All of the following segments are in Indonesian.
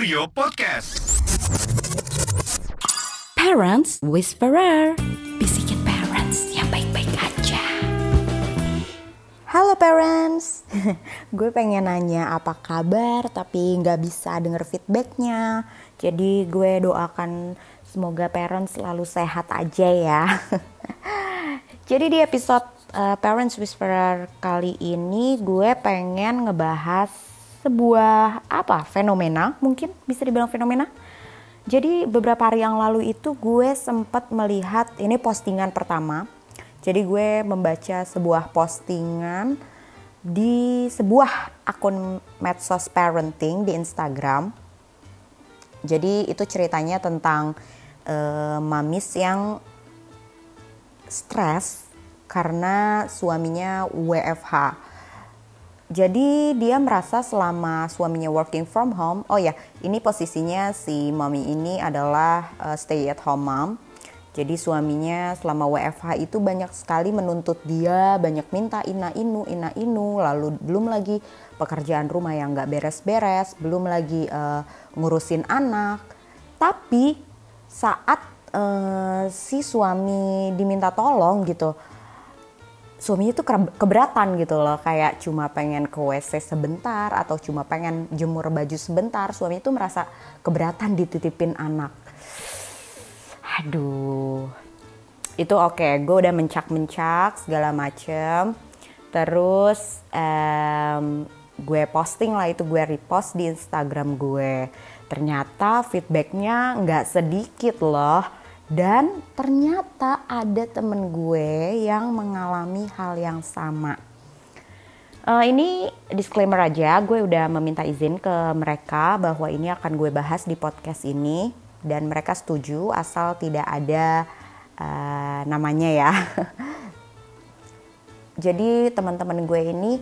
Kurio Podcast. Parents Whisperer Bisikin parents yang baik-baik aja Halo parents, gue pengen nanya apa kabar tapi nggak bisa denger feedbacknya. Jadi gue doakan semoga parents selalu sehat aja ya. Jadi di episode uh, Parents Whisperer kali ini gue pengen ngebahas sebuah apa fenomena mungkin bisa dibilang fenomena. Jadi beberapa hari yang lalu itu gue sempat melihat ini postingan pertama. Jadi gue membaca sebuah postingan di sebuah akun medsos parenting di Instagram. Jadi itu ceritanya tentang uh, mamis yang stres karena suaminya WFH jadi dia merasa selama suaminya working from home, oh ya, ini posisinya si mami ini adalah uh, stay at home mom. Jadi suaminya selama WFH itu banyak sekali menuntut dia, banyak minta ina inu, ina inu, lalu belum lagi pekerjaan rumah yang nggak beres-beres, belum lagi uh, ngurusin anak. Tapi saat uh, si suami diminta tolong gitu, suaminya tuh keberatan gitu loh. Kayak cuma pengen ke WC sebentar atau cuma pengen jemur baju sebentar suami itu merasa keberatan dititipin anak. Aduh. Itu oke okay. gue udah mencak-mencak segala macem. Terus um, gue posting lah itu gue repost di Instagram gue. Ternyata feedbacknya nggak sedikit loh dan ternyata ada temen gue yang mengalami hal yang sama. Uh, ini disclaimer aja, gue udah meminta izin ke mereka bahwa ini akan gue bahas di podcast ini dan mereka setuju asal tidak ada uh, namanya ya. Jadi teman-teman gue ini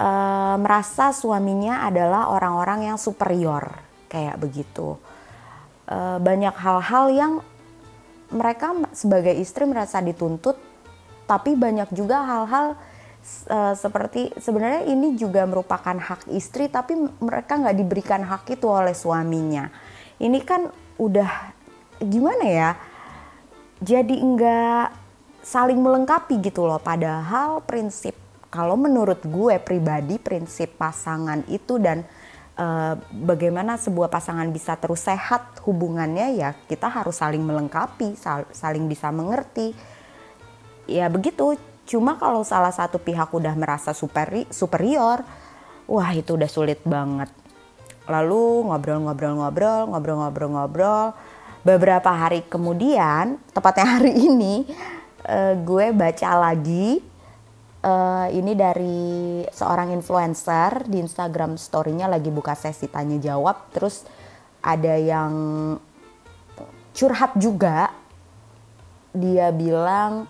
uh, merasa suaminya adalah orang-orang yang superior kayak begitu. Uh, banyak hal-hal yang mereka sebagai istri merasa dituntut tapi banyak juga hal-hal uh, seperti sebenarnya ini juga merupakan hak istri tapi mereka nggak diberikan hak itu oleh suaminya. Ini kan udah gimana ya jadi enggak saling melengkapi gitu loh. Padahal prinsip kalau menurut gue pribadi prinsip pasangan itu dan uh, bagaimana sebuah pasangan bisa terus sehat hubungannya ya kita harus saling melengkapi sal saling bisa mengerti. Ya begitu cuma kalau salah satu pihak udah merasa superi superior wah itu udah sulit banget. Lalu ngobrol-ngobrol-ngobrol ngobrol-ngobrol-ngobrol. Beberapa hari kemudian tepatnya hari ini uh, gue baca lagi uh, ini dari seorang influencer di Instagram story-nya lagi buka sesi tanya jawab terus ada yang curhat juga. Dia bilang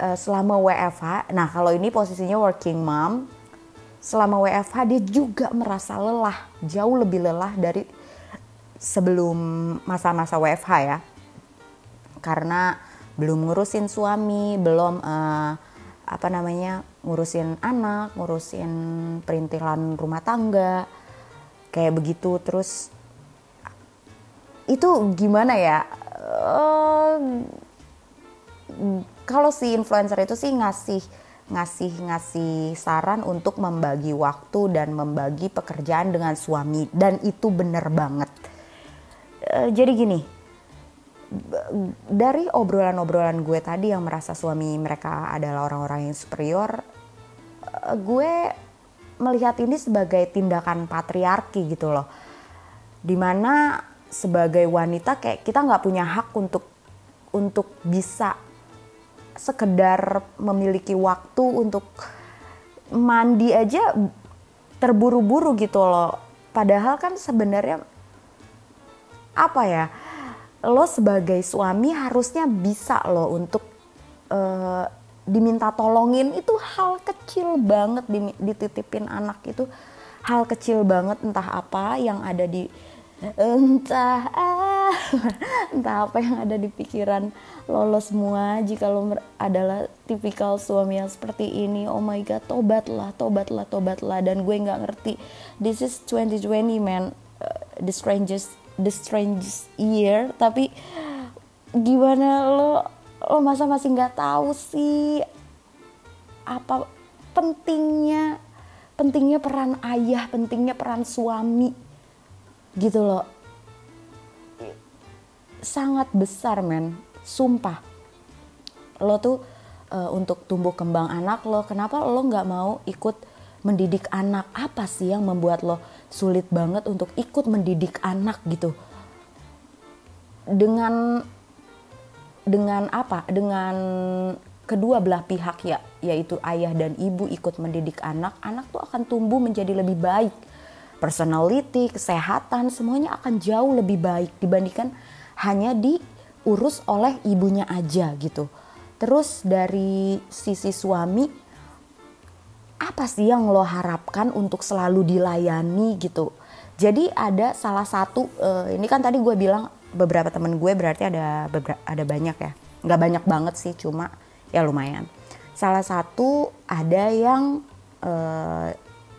uh, selama WFH nah kalau ini posisinya working mom selama WFH dia juga merasa lelah jauh lebih lelah dari sebelum masa-masa WFH ya. Karena belum ngurusin suami belum uh, apa namanya ngurusin anak, ngurusin perintilan rumah tangga, kayak begitu terus itu gimana ya? Uh, kalau si influencer itu sih ngasih ngasih ngasih saran untuk membagi waktu dan membagi pekerjaan dengan suami dan itu bener banget. Uh, jadi gini, dari obrolan-obrolan gue tadi yang merasa suami mereka adalah orang-orang yang superior, eh, gue melihat ini sebagai tindakan patriarki gitu loh. Di mana sebagai wanita kayak kita nggak punya hak untuk untuk bisa sekedar memiliki waktu untuk mandi aja terburu-buru gitu loh. Padahal kan sebenarnya apa ya? Lo sebagai suami harusnya bisa lo untuk uh, diminta tolongin. Itu hal kecil banget dititipin anak itu. Hal kecil banget entah apa yang ada di entah ah, entah apa yang ada di pikiran lo, semua. Jika lo adalah tipikal suami yang seperti ini oh my god tobatlah tobatlah tobatlah. Dan gue nggak ngerti this is 2020 man. The strangest the strangest year tapi gimana lo lo masa masih nggak tahu sih apa pentingnya pentingnya peran ayah pentingnya peran suami gitu loh sangat besar men. Sumpah. Lo tuh uh, untuk tumbuh kembang anak lo kenapa lo nggak mau ikut mendidik anak? Apa sih yang membuat lo sulit banget untuk ikut mendidik anak gitu. Dengan dengan apa? Dengan kedua belah pihak ya yaitu ayah dan ibu ikut mendidik anak anak tuh akan tumbuh menjadi lebih baik. Personality kesehatan semuanya akan jauh lebih baik dibandingkan hanya diurus oleh ibunya aja gitu. Terus dari sisi suami apa sih yang lo harapkan untuk selalu dilayani gitu? Jadi ada salah satu uh, ini kan tadi gue bilang beberapa temen gue berarti ada ada banyak ya. Nggak banyak banget sih cuma ya lumayan. Salah satu ada yang uh,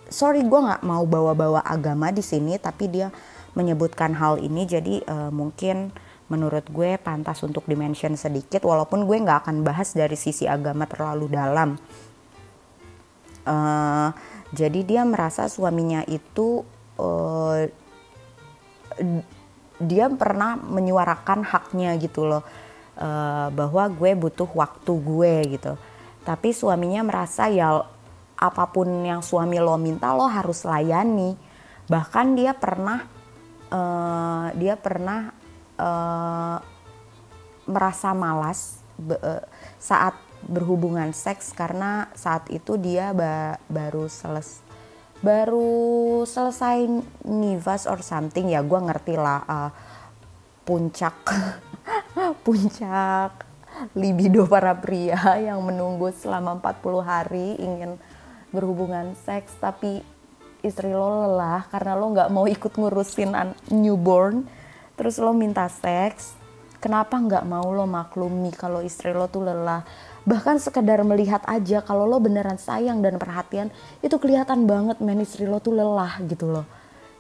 sorry gue nggak mau bawa-bawa agama di sini tapi dia menyebutkan hal ini. Jadi uh, mungkin menurut gue pantas untuk dimention sedikit walaupun gue nggak akan bahas dari sisi agama terlalu dalam uh, jadi dia merasa suaminya itu uh, dia pernah menyuarakan haknya gitu loh. Uh, bahwa gue butuh waktu gue gitu. Tapi suaminya merasa ya apa pun yang suami lo minta lo harus layani. Bahkan dia pernah uh, dia pernah uh, merasa malas saat berhubungan seks karena saat itu dia ba baru seles baru selesai nivas or something ya gue ngerti lah uh, puncak puncak libido para pria yang menunggu selama 40 hari ingin berhubungan seks. Tapi istri lo lelah karena lo nggak mau ikut ngurusin newborn. Terus lo minta seks. Kenapa nggak mau lo maklumi kalau istri lo tuh lelah bahkan sekedar melihat aja kalau lo beneran sayang dan perhatian itu kelihatan banget men. Istri lo tuh lelah gitu loh.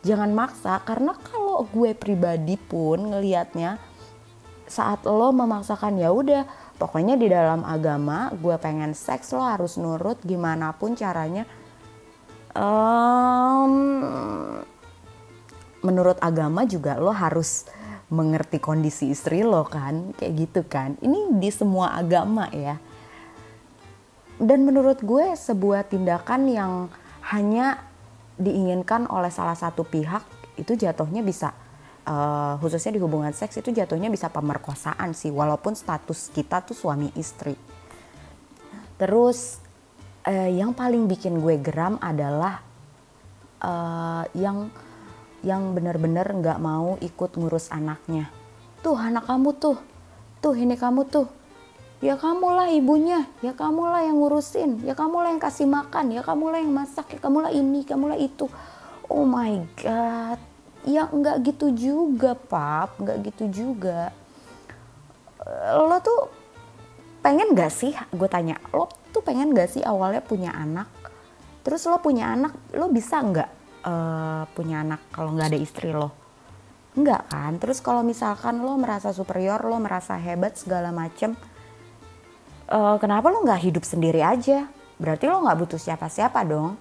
Jangan maksa karena kalau gue pribadi pun ngelihatnya saat lo memaksakan ya udah pokoknya di dalam agama gue pengen seks lo harus nurut gimana pun caranya. Um, menurut agama juga lo harus mengerti kondisi istri lo kan kayak gitu kan. Ini di semua agama ya dan menurut gue sebuah tindakan yang hanya diinginkan oleh salah satu pihak itu jatuhnya bisa uh, khususnya di hubungan seks itu jatuhnya bisa pemerkosaan sih walaupun status kita tuh suami istri. Terus uh, yang paling bikin gue geram adalah uh, yang yang benar-benar nggak mau ikut ngurus anaknya. Tuh anak kamu tuh. Tuh ini kamu tuh ya kamulah ibunya, ya kamulah yang ngurusin, ya kamulah yang kasih makan, ya kamulah yang masak, ya kamulah ini, kamulah itu. Oh my god, ya nggak gitu juga pap, nggak gitu juga. Lo tuh pengen gak sih, gue tanya, lo tuh pengen gak sih awalnya punya anak? Terus lo punya anak, lo bisa nggak uh, punya anak kalau nggak ada istri lo? Enggak kan? Terus kalau misalkan lo merasa superior, lo merasa hebat segala macem, uh, kenapa lo nggak hidup sendiri aja? Berarti lo nggak butuh siapa-siapa dong.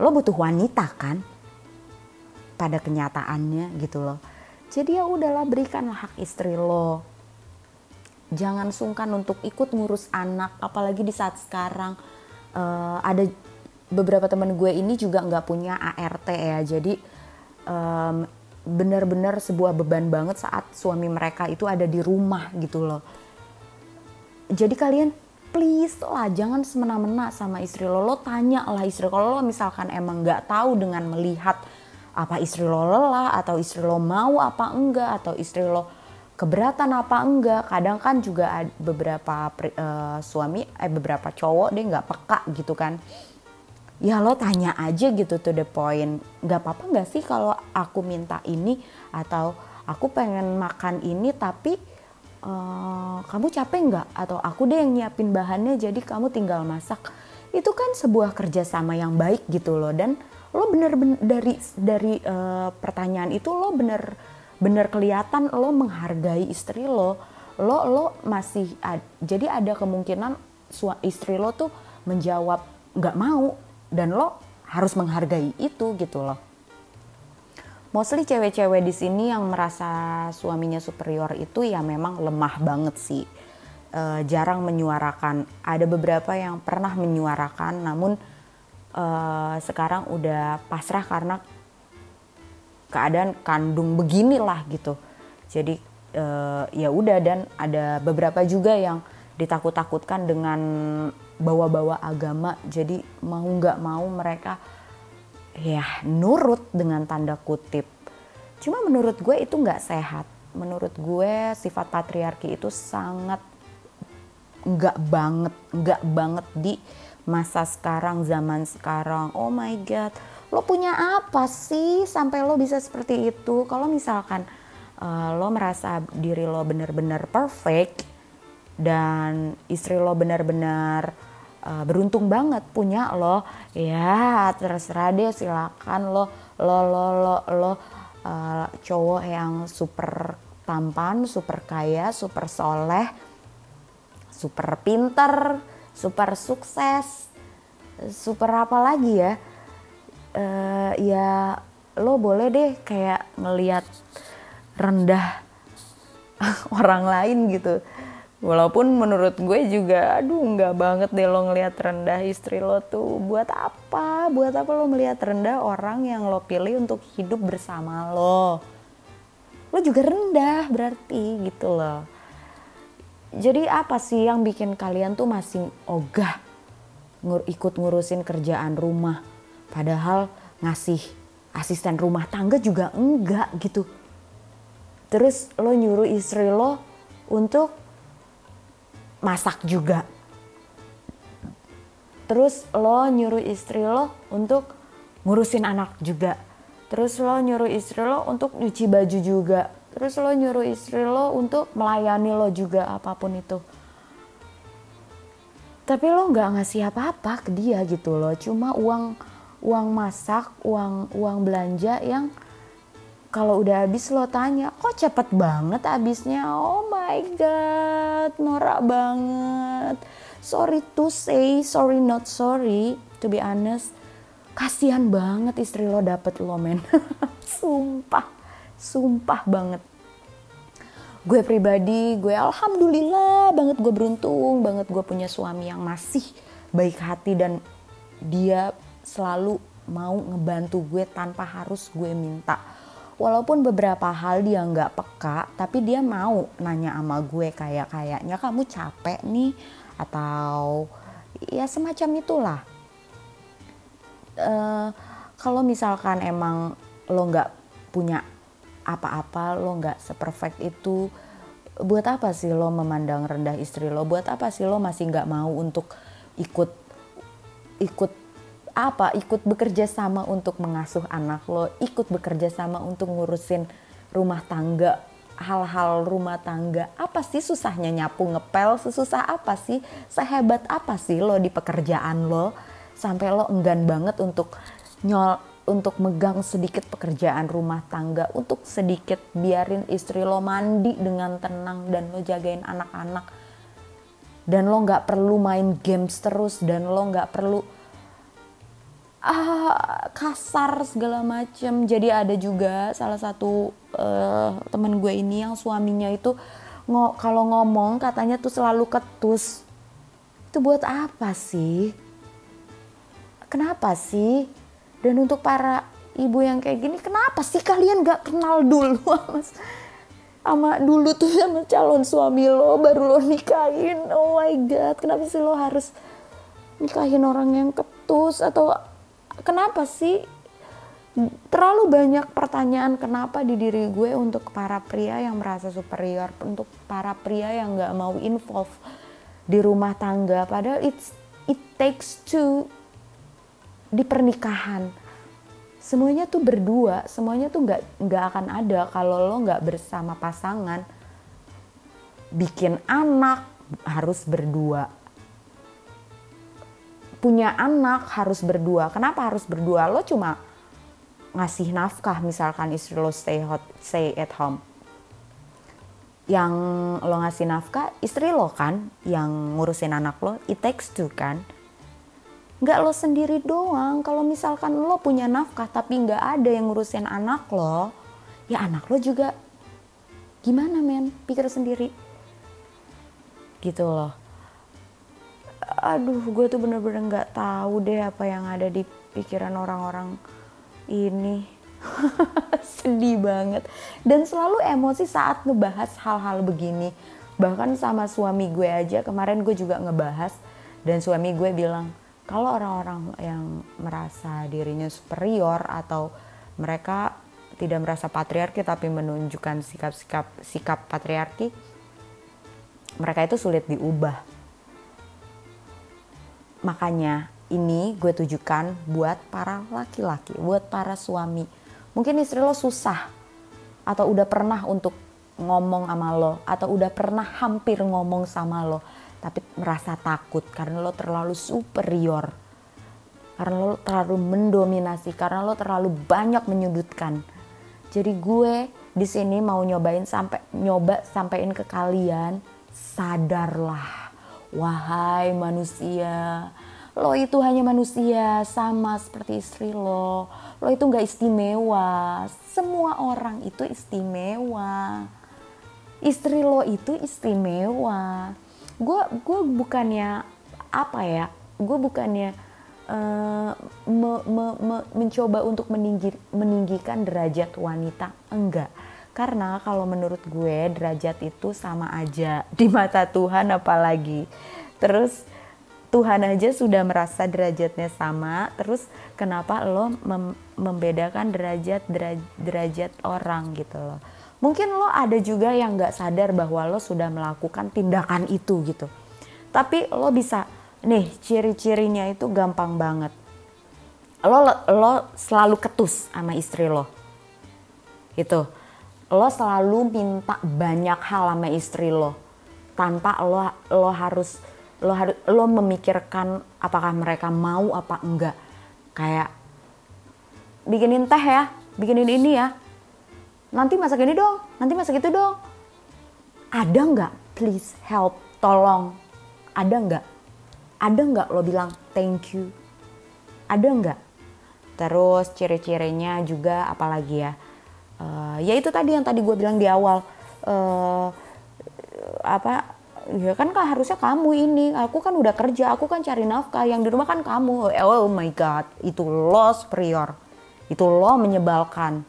Lo butuh wanita kan? Pada kenyataannya gitu loh. Jadi ya udahlah berikanlah hak istri lo. Jangan sungkan untuk ikut ngurus anak, apalagi di saat sekarang uh, ada beberapa teman gue ini juga nggak punya ART ya. Jadi um, benar-benar sebuah beban banget saat suami mereka itu ada di rumah gitu loh jadi kalian please lah jangan semena-mena sama istri lo. Lo tanya lah istri kalau lo misalkan emang nggak tahu dengan melihat apa istri lo lelah atau istri lo mau apa enggak atau istri lo keberatan apa enggak. Kadang kan juga ada beberapa uh, suami eh beberapa cowok deh nggak peka gitu kan. Ya lo tanya aja gitu to the point. Nggak apa-apa nggak sih kalau aku minta ini atau aku pengen makan ini tapi Uh, kamu capek nggak? Atau aku deh yang nyiapin bahannya jadi kamu tinggal masak. Itu kan sebuah kerjasama yang baik gitu loh. Dan lo bener-bener dari dari uh, pertanyaan itu lo bener bener kelihatan lo menghargai istri lo. Lo lo masih ad, jadi ada kemungkinan istri lo tuh menjawab nggak mau. Dan lo harus menghargai itu gitu loh mostly cewek-cewek di sini yang merasa suaminya superior itu ya memang lemah banget sih. E, jarang menyuarakan. Ada beberapa yang pernah menyuarakan namun e, sekarang udah pasrah karena keadaan kandung beginilah gitu. Jadi uh, ya udah dan ada beberapa juga yang ditakut-takutkan dengan bawa-bawa agama. Jadi mau nggak mau mereka ya nurut dengan tanda kutip. Cuma menurut gue itu nggak sehat. Menurut gue sifat patriarki itu sangat nggak banget nggak banget di masa sekarang zaman sekarang. Oh my god lo punya apa sih sampai lo bisa seperti itu? Kalau misalkan uh, lo merasa diri lo benar-benar perfect dan istri lo benar-benar uh, beruntung banget punya lo. Ya terserah deh silakan lo lo lo lo lo uh, cowok yang super tampan super kaya super soleh super pinter super sukses super apa lagi ya? Uh, ya lo boleh deh kayak ngeliat rendah orang lain gitu walaupun menurut gue juga aduh nggak banget deh lo ngeliat rendah istri lo tuh. Buat apa? Buat apa lo melihat rendah orang yang lo pilih untuk hidup bersama lo? Lo juga rendah berarti gitu loh. Jadi apa sih yang bikin kalian tuh masih ogah ngur ikut ngurusin kerjaan rumah? Padahal ngasih asisten rumah tangga juga enggak gitu. Terus lo nyuruh istri lo untuk masak juga. Terus lo nyuruh istri lo untuk ngurusin anak juga. Terus lo nyuruh istri lo untuk nyuci baju juga. Terus lo nyuruh istri lo untuk melayani lo juga apa pun itu. Tapi lo nggak ngasih apa-apa ke dia gitu loh. Cuma uang uang masak, uang uang belanja yang kalau udah habis lo tanya, kok cepet banget habisnya? Oh my god, norak banget. Sorry to say, sorry not sorry. To be honest, kasihan banget istri lo dapet lo men. sumpah, sumpah banget. Gue pribadi, gue alhamdulillah banget gue beruntung banget gue punya suami yang masih baik hati dan dia selalu mau ngebantu gue tanpa harus gue minta. Walaupun beberapa hal dia nggak peka, tapi dia mau nanya sama gue kayak kayaknya kamu capek nih atau ya semacam itulah. Uh, kalau misalkan emang lo nggak punya apa-apa, lo nggak seperfect itu, buat apa sih lo memandang rendah istri lo? Buat apa sih lo masih nggak mau untuk ikut ikut apa? Ikut bekerja sama untuk mengasuh anak lo? Ikut bekerja sama untuk ngurusin rumah tangga hal-hal rumah tangga? Apa sih susahnya nyapu ngepel? Sesusah apa sih? Sehebat apa sih lo di pekerjaan lo? Sampai lo enggan banget untuk nyol untuk megang sedikit pekerjaan rumah tangga untuk sedikit biarin istri lo mandi dengan tenang dan lo jagain anak-anak. Dan lo nggak perlu main games terus dan lo nggak perlu ah, kasar segala macem. Jadi ada juga salah satu uh, temen gue ini yang suaminya itu ngo kalau ngomong katanya tuh selalu ketus. Itu buat apa sih? Kenapa sih? Dan untuk para ibu yang kayak gini kenapa sih kalian gak kenal dulu mas sama dulu tuh sama calon suami lo baru lo nikahin? Oh my god kenapa sih lo harus nikahin orang yang ketus atau kenapa sih? Terlalu banyak pertanyaan kenapa di diri gue untuk para pria yang merasa superior untuk para pria yang nggak mau involve di rumah tangga. Padahal it's it takes two di pernikahan. Semuanya tuh berdua semuanya tuh nggak nggak akan ada kalau lo nggak bersama pasangan. Bikin anak harus berdua punya anak harus berdua. Kenapa harus berdua? Lo cuma ngasih nafkah misalkan istri lo stay hot, stay at home. Yang lo ngasih nafkah istri lo kan yang ngurusin anak lo. It takes two kan. Nggak lo sendiri doang. Kalau misalkan lo punya nafkah tapi nggak ada yang ngurusin anak lo, ya anak lo juga gimana men? Pikir sendiri. Gitu loh aduh gue tuh bener-bener nggak -bener tahu deh apa yang ada di pikiran orang-orang ini. Sedih banget. Dan selalu emosi saat ngebahas hal-hal begini. Bahkan sama suami gue aja kemarin gue juga ngebahas. Dan suami gue bilang kalau orang-orang yang merasa dirinya superior atau mereka tidak merasa patriarki tapi menunjukkan sikap-sikap sikap patriarki mereka itu sulit diubah Makanya ini gue tujukan buat para laki-laki, buat para suami. Mungkin istri lo susah atau udah pernah untuk ngomong sama lo atau udah pernah hampir ngomong sama lo tapi merasa takut karena lo terlalu superior. Karena lo terlalu mendominasi, karena lo terlalu banyak menyudutkan. Jadi gue di sini mau nyobain sampai nyoba sampein ke kalian sadarlah Wahai manusia, lo itu hanya manusia sama seperti istri lo. Lo itu gak istimewa. Semua orang itu istimewa. Istri lo itu istimewa. Gue gue bukannya apa ya? Gue bukannya uh, me, me, me, mencoba untuk meninggi, meninggikan derajat wanita. Enggak karena kalau menurut gue derajat itu sama aja di mata Tuhan apalagi. Terus Tuhan aja sudah merasa derajatnya sama, terus kenapa lo mem membedakan derajat derajat orang gitu loh. Mungkin lo ada juga yang nggak sadar bahwa lo sudah melakukan tindakan itu gitu. Tapi lo bisa, nih ciri-cirinya itu gampang banget. Lo, lo selalu ketus sama istri lo. Gitu lo selalu minta banyak hal sama istri lo. Tanpa lo lo harus lo harus lo memikirkan apakah mereka mau apa enggak. Kayak bikinin teh ya bikinin ini ya. Nanti masak ini dong nanti masak itu dong. Ada nggak please help tolong? Ada nggak? Ada nggak lo bilang thank you? Ada nggak? Terus ciri-cirinya juga apalagi ya uh, ya itu tadi yang tadi gue bilang di awal. Uh, apa ya kan kak harusnya kamu ini. Aku kan udah kerja aku kan cari nafkah. Yang di rumah kan kamu. Oh my god itu lo superior itu lo menyebalkan.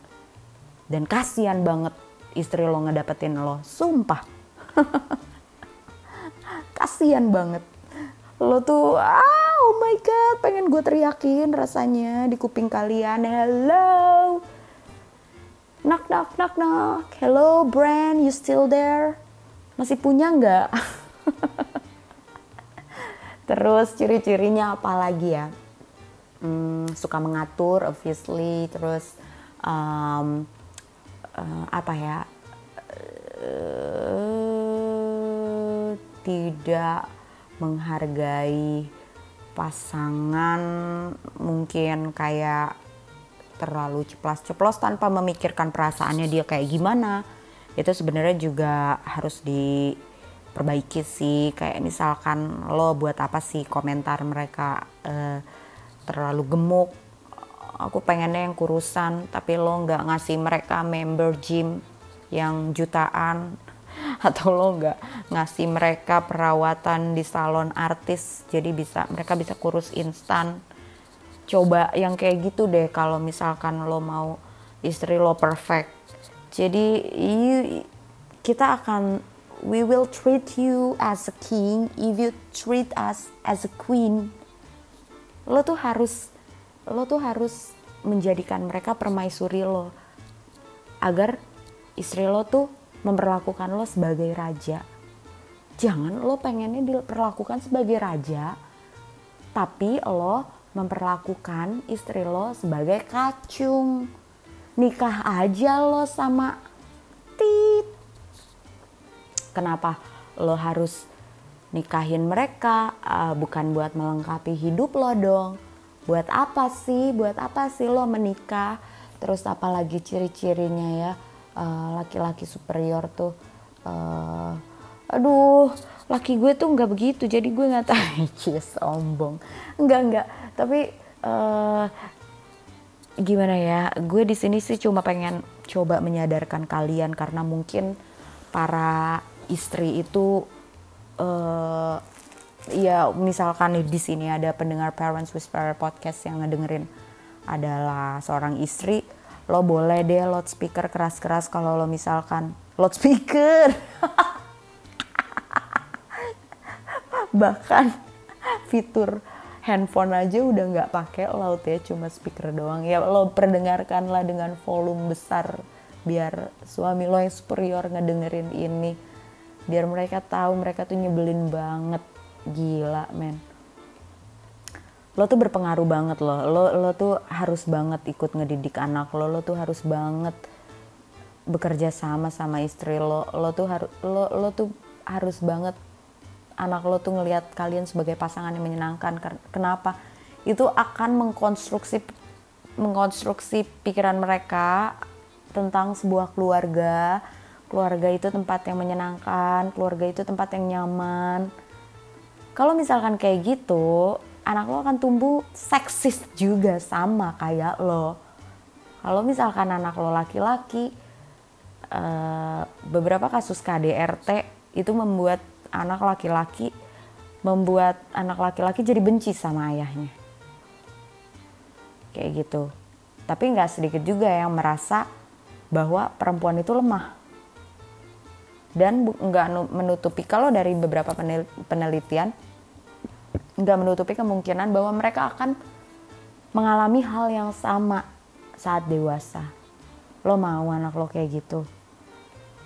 Dan kasihan banget istri lo ngedapetin lo. Sumpah. Kasihan banget. Lo tuh ah, oh my god pengen gue teriakin rasanya di kuping kalian. Hello knock knock knock knock. Hello brand you still there? Masih punya nggak? Terus ciri-cirinya apa lagi ya? Hmm, suka mengatur obviously. Terus um, uh, apa ya? Uh, tidak menghargai pasangan. Mungkin kayak terlalu ceplas-ceplos tanpa memikirkan perasaannya dia kayak gimana. Itu sebenarnya juga harus diperbaiki sih. Kayak misalkan lo buat apa sih komentar mereka uh, terlalu gemuk. Aku pengennya yang kurusan tapi lo nggak ngasih mereka member gym yang jutaan. Atau lo nggak ngasih mereka perawatan di salon artis jadi bisa mereka bisa kurus instan coba yang kayak gitu deh kalau misalkan lo mau istri lo perfect. Jadi you, kita akan we will treat you as a king if you treat us as a queen. Lo tuh harus lo tuh harus menjadikan mereka permaisuri lo agar istri lo tuh memperlakukan lo sebagai raja. Jangan lo pengennya diperlakukan sebagai raja tapi lo memperlakukan istri lo sebagai kacung. Nikah aja lo sama tit. Kenapa lo harus nikahin mereka? Uh, bukan buat melengkapi hidup lo dong. Buat apa sih? Buat apa sih lo menikah? Terus apalagi ciri-cirinya ya? Uh, laki-laki uh, superior tuh uh, aduh laki gue tuh nggak begitu. Jadi gue nggak tahu. Sombong. Nggak nggak tapi uh, gimana ya gue di sini sih cuma pengen coba menyadarkan kalian karena mungkin para istri itu uh, ya misalkan di sini ada pendengar Parents Whisperer podcast yang ngedengerin adalah seorang istri lo boleh deh loudspeaker keras-keras kalau lo misalkan loudspeaker bahkan fitur handphone aja udah nggak pakai loud ya cuma speaker doang. Ya lo perdengarkanlah dengan volume besar biar suami lo yang superior ngedengerin ini. Biar mereka tahu mereka tuh nyebelin banget. Gila men. Lo tuh berpengaruh banget lo lo lo tuh harus banget ikut ngedidik anak lo. Lo tuh harus banget bekerja sama sama istri lo. Lo tuh harus lo lo tuh harus banget anak lo tuh ngelihat kalian sebagai pasangan yang menyenangkan kenapa? Itu akan mengkonstruksi mengkonstruksi pikiran mereka tentang sebuah keluarga. Keluarga itu tempat yang menyenangkan keluarga itu tempat yang nyaman. Kalau misalkan kayak gitu anak lo akan tumbuh seksis juga sama kayak lo. Kalau misalkan anak lo laki-laki uh, beberapa kasus KDRT itu membuat anak laki-laki membuat anak laki-laki jadi benci sama ayahnya. Kayak gitu. Tapi nggak sedikit juga yang merasa bahwa perempuan itu lemah. Dan nggak menutupi kalau dari beberapa penelitian nggak menutupi kemungkinan bahwa mereka akan mengalami hal yang sama saat dewasa. Lo mau anak lo kayak gitu?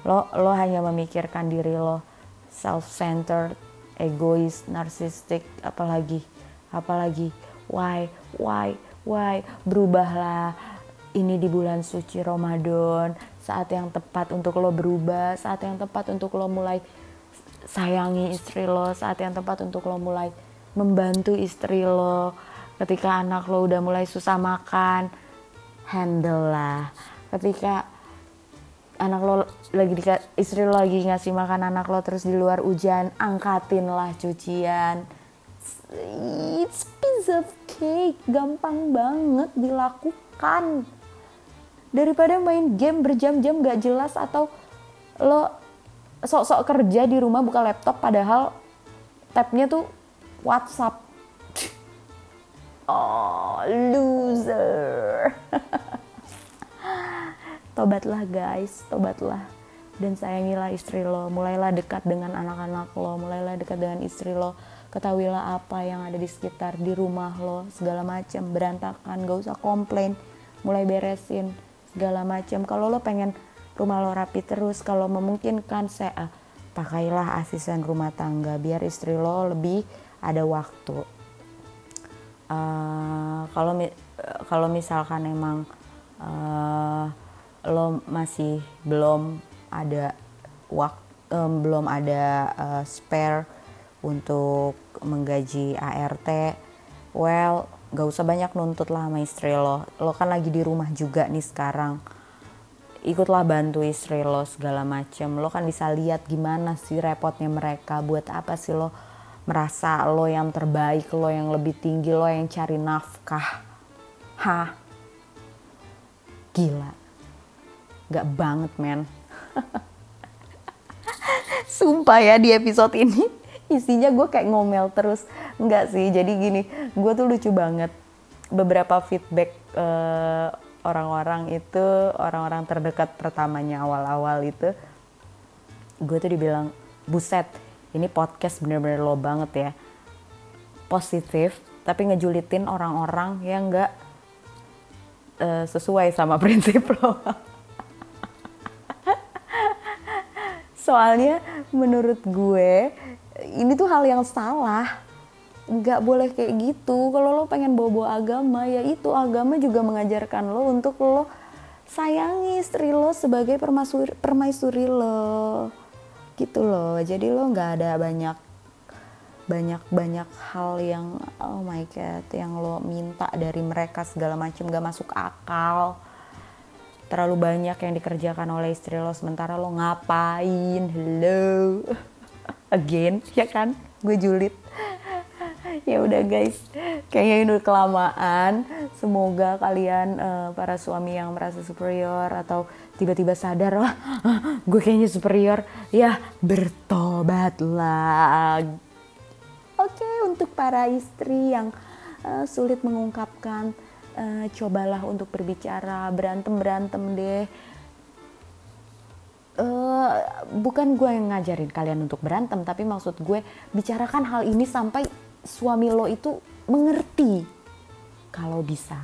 Lo lo hanya memikirkan diri lo self-centered, egois, narsistik, apalagi, apalagi, why, why, why, berubahlah. Ini di bulan suci Ramadan, saat yang tepat untuk lo berubah, saat yang tepat untuk lo mulai sayangi istri lo, saat yang tepat untuk lo mulai membantu istri lo. Ketika anak lo udah mulai susah makan, handle lah. Ketika anak lo lagi di istri lo lagi ngasih makan anak lo terus di luar hujan angkatin lah cucian. It's piece of cake gampang banget dilakukan. Daripada main game berjam-jam gak jelas atau lo sok-sok kerja di rumah buka laptop padahal tabnya tuh WhatsApp. Oh loser tobatlah guys tobatlah. Dan sayangilah istri lo. Mulailah dekat dengan anak-anak lo. Mulailah dekat dengan istri lo. Ketahuilah apa yang ada di sekitar di rumah lo. Segala macam. Berantakan. Gak usah komplain. Mulai beresin. Segala macam. Kalau lo pengen rumah lo rapi terus kalau memungkinkan saya ah, pakailah asisten rumah tangga biar istri lo lebih ada waktu. Uh, kalau kalau misalkan emang uh, lo masih belum ada waktu um, belum ada uh, spare untuk menggaji ART well gak usah banyak nuntut lah sama istri lo. Lo kan lagi di rumah juga nih sekarang. Ikutlah bantu istri lo segala macem. Lo kan bisa lihat gimana sih repotnya mereka buat apa sih lo merasa lo yang terbaik lo yang lebih tinggi lo yang cari nafkah. Hah? Gila Gak banget men. Sumpah ya di episode ini isinya gue kayak ngomel terus. Enggak sih, jadi gini, gue tuh lucu banget. Beberapa feedback uh, orang-orang itu, orang-orang terdekat pertamanya awal-awal itu, gue tuh dibilang, buset, ini podcast bener-bener lo banget ya. Positif, tapi ngejulitin orang-orang yang gak uh, sesuai sama prinsip lo. Soalnya menurut gue ini tuh hal yang salah. Nggak boleh kayak gitu. Kalau lo pengen bawa-bawa agama ya itu agama juga mengajarkan lo untuk lo sayangi istri lo sebagai permaisuri, permaisuri lo. Gitu loh. Jadi lo nggak ada banyak banyak-banyak hal yang oh my god yang lo minta dari mereka segala macam gak masuk akal terlalu banyak yang dikerjakan oleh istri lo sementara lo ngapain? Hello. Again ya kan? Gue julid. Ya udah guys. Kayaknya ini udah kelamaan. Semoga kalian uh, para suami yang merasa superior atau tiba-tiba sadar wah gue kayaknya superior ya bertobatlah oke untuk para istri yang uh, sulit mengungkapkan uh, cobalah untuk berbicara berantem berantem deh. Uh, bukan gue yang ngajarin kalian untuk berantem tapi maksud gue bicarakan hal ini sampai suami lo itu mengerti kalau bisa.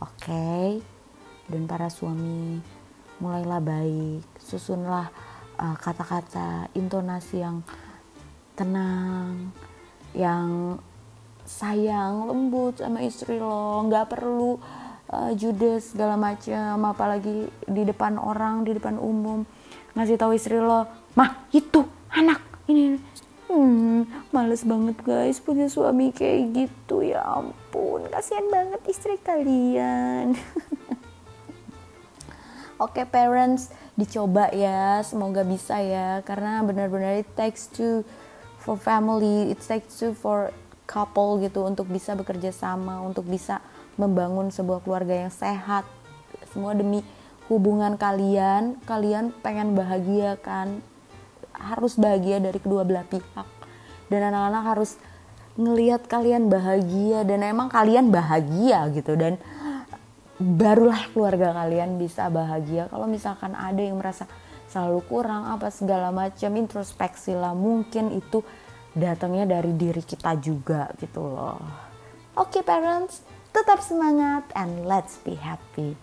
Oke? Okay? dan para suami mulailah baik. Susunlah uh, kata-kata intonasi yang tenang yang sayang lembut sama istri lo nggak perlu uh, judes segala macam apalagi di depan orang di depan umum. Ngasih tahu istri lo mah itu anak ini. Hmm males banget guys punya suami kayak gitu. Ya ampun kasihan banget istri kalian. Oke okay, parents dicoba ya semoga bisa ya. Karena benar-benar it takes two for family it takes two for couple gitu untuk bisa bekerja sama untuk bisa membangun sebuah keluarga yang sehat semua demi hubungan kalian, kalian pengen bahagia kan, harus bahagia dari kedua belah pihak. Dan anak-anak harus ngelihat kalian bahagia dan emang kalian bahagia gitu dan barulah keluarga kalian bisa bahagia. Kalau misalkan ada yang merasa selalu kurang apa segala macam introspeksi lah mungkin itu datangnya dari diri kita juga gitu loh. Oke okay, parents, tetap semangat and let's be happy.